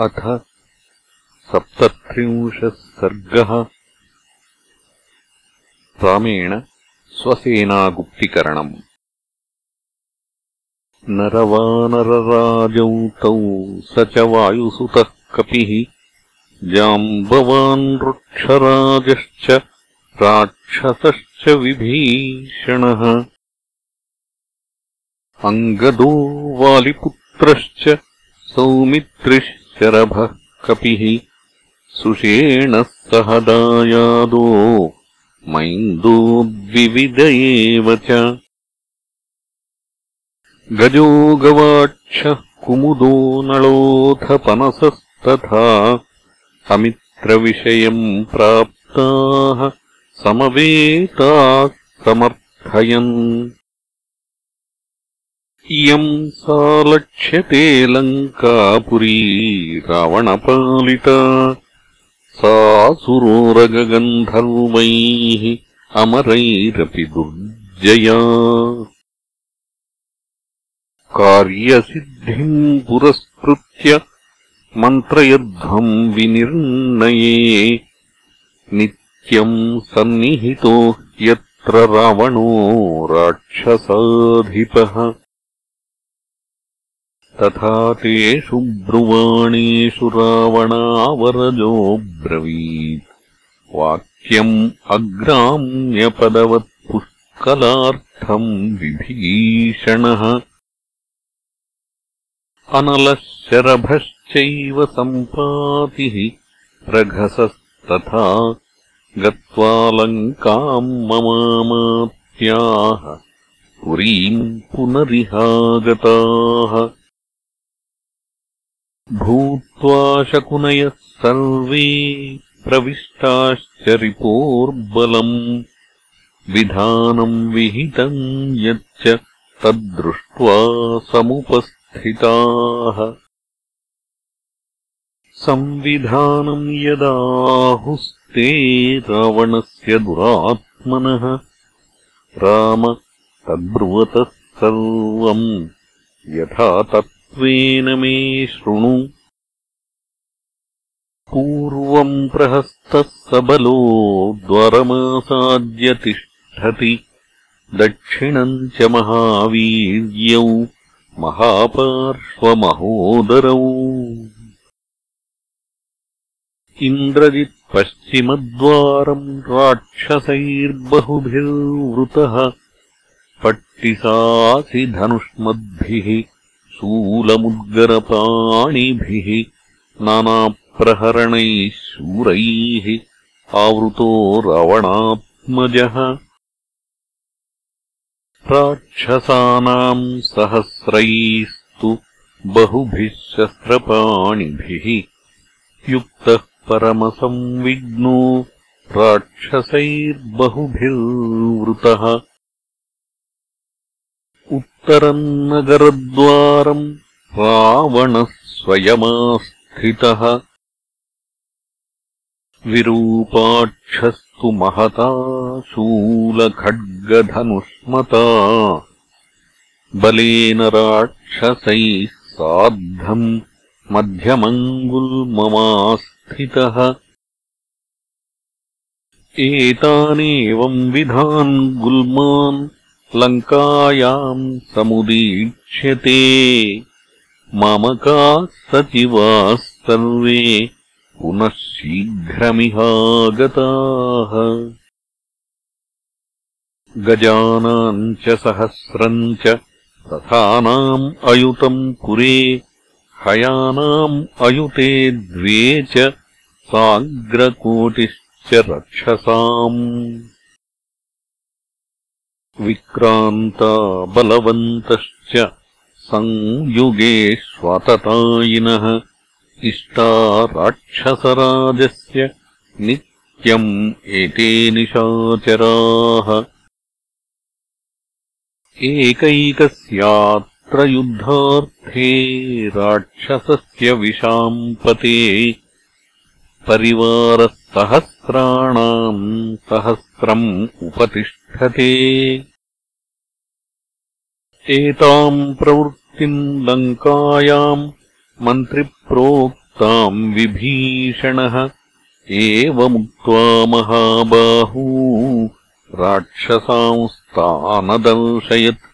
अथ सप्तत्रिंशः सर्गः। रामेण स्वसेनागुप्तिकरणम्। नरवानरराजौ तौ स च वायुसुतः कपिः। जाम्बवान् वृक्षराजश्च राक्षसश्च विभीषणः। अङ्गदो वालिपुत्रश्च सौमित्रिश्च शरभः कपिः सुषेणः सह दायादो मैन्दोद्विविद एव च। गजो गवाक्षः कुमुदो नळोऽथ पनसस्तथा अमित्रविषयम् प्राप्ताः समवेताः समर्थयन् इयम् सा लक्ष्यते लङ्कापुरी रावणपालिता। सा अमरैरपि दुर्जया। कार्यसिद्धिम् पुरस्कृत्य मन्त्रयध्वम् विनिर्णये। नित्यम् सन्निहितो यत्र रावणो राक्षसाधिपः तथा तेषु ब्रुवाणेषु रावणावरजोऽब्रवीत् वाक्यम् अग्राम्यपदवत्पुष्कलार्थम् विभीषणः। अनलः शरभश्चैव सम्पातिः प्रघसस्तथा गत्वा लङ्काम् ममामात्याः पुरीम् पुनरिहागताः भूत्वा शकुनयः सर्वे प्रविष्टाश्च रिपोर्बलम्। विधानम् विहितम् यच्च तद्दृष्ट्वा समुपस्थिताः। संविधानम् यदाहुस्ते रावणस्य दुरात्मनः। राम तद्ब्रुवतः सर्वम् यथा तत् त्वेन मे शृणु। पूर्वम् प्रहस्तः सबलो द्वारमासाद्य तिष्ठति। दक्षिणम् च महावीर्यौ महापार्श्वमहोदरौ। इन्द्रजित्पश्चिमद्वारम् राक्षसैर्बहुभिर्वृतः। पट्टिसासि धनुष्मद्भिः शूलमुद्गरपाणिभिः नानाप्रहरणैः शूरैः आवृतो रावणात्मजः। राक्षसानाम् सहस्रैस्तु बहुभिः शस्त्रपाणिभिः युक्तः परमसंविग्नो राक्षसैर्बहुभिर्वृतः उत्तरम् नगरद्वारम् रावणः स्वयमास्थितः विरूपाक्षस्तु महता शूलखड्गधनुष्मता बलेन राक्षसैः सार्धम् मध्यमङ्गुल्ममास्थितः। एतानेवम् विधान् गुल्मान् लङ्कायाम् समुदीक्ष्यते। मामकाः सचिवाः सर्वे पुनः शीघ्रमिहागताः। गजानाम् च सहस्रम् च रथानाम् अयुतम् पुरे हयानाम् अयुते द्वे च साग्रकोटिश्च रक्षसाम् विक्रान्ता बलवन्तश्च संयुगे स्वाततायिनः इष्टा राक्षसराजस्य नित्यम् एते निशाचराः। एकैकस्यात्र युद्धार्थे राक्षसस्य विशाम्पते परिवारसहस्राणाम् सहस्रम् उपतिष्ठ एताम् प्रवृत्तिम् लङ्कायाम् मन्त्रिप्रोक्ताम् ताम् विभीषणः। एवमुक्त्वा महाबाहू राक्षसांस्तानदर्शयत्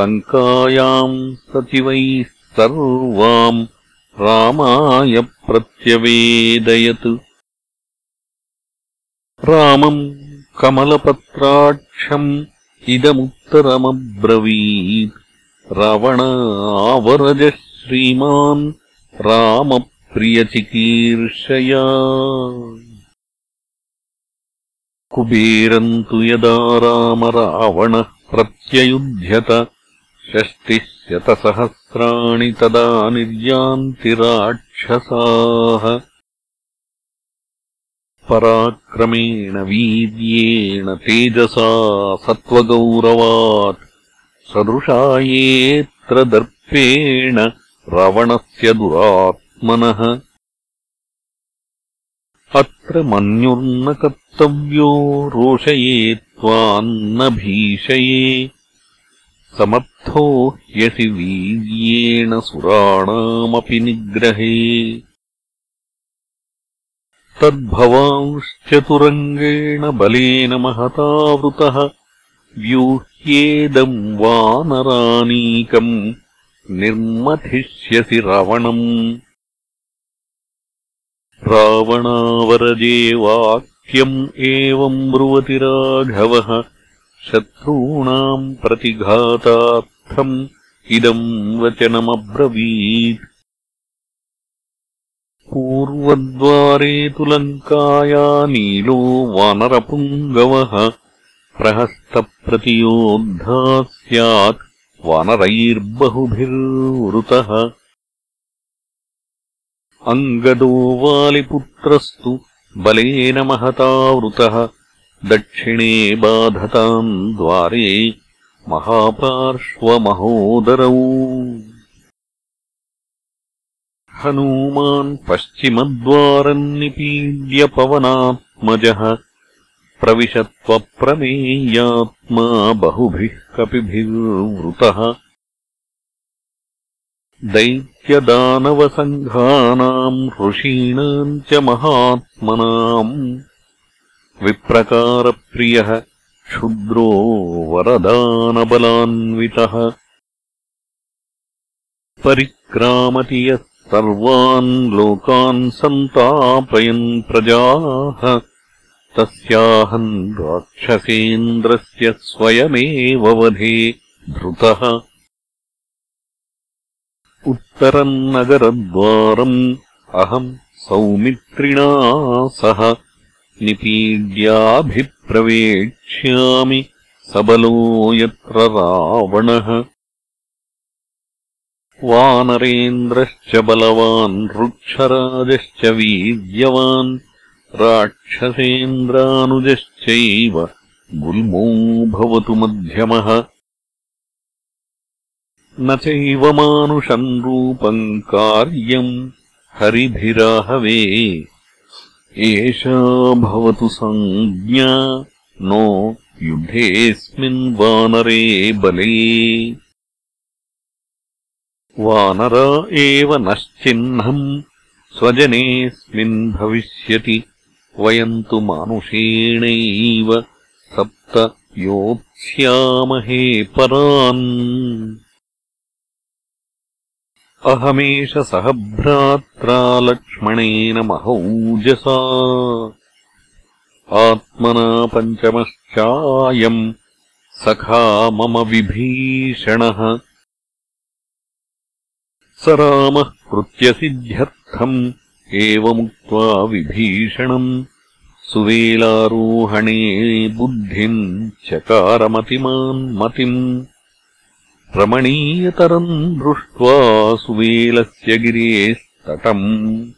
लङ्कायाम् सचिवैः सर्वाम् रामाय प्रत्यवेदयत्। रामम् कमलपत्राक्षम् इदमुत्तरमब्रवीत्। रावणावरजः श्रीमान् रामप्रियचिकीर्षया। कुबेरम् तु यदा राम रावणः प्रत्ययुध्यत षष्टिः शतसहस्राणि तदा निर्यान्ति राक्षसाः। पराक्रमेण वीर्येण तेजसा सत्त्वगौरवात्। सदृशायेऽत्र दर्पेण रावणस्य दुरात्मनः। अत्र मन्युर्न कर्तव्यो रोषयेत्त्वान्न भीषये समर्थो ह्यसि वीर्येण सुराणामपि निग्रहे। तद्भवांश्चतुरङ्गेण बलेन महतावृतः व्यूह्येदम् वानरानीकम् निर्मथिष्यसि रावणम्। रावणावरजे वाक्यम् एवम् ब्रुवति राघवः शत्रूणाम् प्रतिघातार्थम् इदम् वचनमब्रवीत्। पूर्वद्वारे तु लङ्काया नीलो वानरपुङ्गवः। प्रहस्तप्रतियोद्धा स्यात् वानरैर्बहुभिर्वृतः। अङ्गदो वालिपुत्रस्तु बलेन महतावृतः दक्षिणे बाधताम् द्वारे महापार्श्वमहोदरौ। हनूमान् पश्चिमद्वारम् निपीड्य पवनात्मजः प्रविशत्वप्रमेयात्मा बहुभिः कपिभिर्वृतः। दैत्यदानवसङ्घानाम् ऋषीणाम् च महात्मनाम् विप्रकारप्रियः क्षुद्रो वरदानबलान्वितः। परिक्रामति यः सर्वान् लोकान् सन्तापयन् प्रजाः। तस्याहम् राक्षसेन्द्रस्य स्वयमेव वधे धृतः। उत्तरम् नगरद्वारम् अहम् सौमित्रिणा सह निपीड्याभिप्रवेक्ष्यामि सबलो यत्र रावणः वानरेन्द्रश्च बलवान् वृक्षराजश्च वीर्यवान् राक्षसेन्द्रानुजश्चैव गुल्मो भवतु मध्यमः। न चैव मानुषम् रूपम् कार्यम् हरिभिराहवे एषा भवतु सञ्ज्ञा नो युद्धेऽस्मिन् वानरे बले। वानरा एव नश्चिह्नम् स्वजनेऽस्मिन् भविष्यति। वयम् तु मानुषेणैव सप्त योत्स्यामहे परान् अहमेष सह भ्रात्रा लक्ष्मणेन महौजसा आत्मना पञ्चमश्चायम् सखा मम विभीषणः। स रामः कृत्यसिद्ध्यर्थम् एवमुक्त्वा विभीषणम्। सुवेलारोहणे बुद्धिम् चकारमतिमान् मतिम् रमणीयतरम् दृष्ट्वा सुवेलस्य गिरेस्तटम्।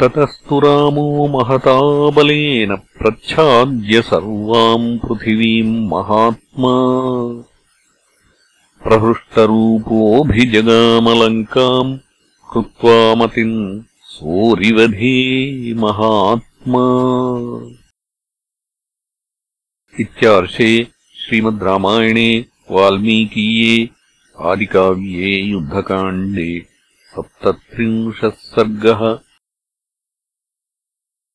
ततस्तु रामो महताबलेन प्रच्छाद्य सर्वाम् पृथिवीम् महात्मा। प्रहृष्टरूपोऽभिजगामलङ्काम् कृत्वा मतिम् सोरिवधे महात्मा। इत्यार्षे श्रीमद् रामायणे वाल्मीकीये आदिकाव्ये युद्धकाण्डे सप्तत्रिंशः सर्गः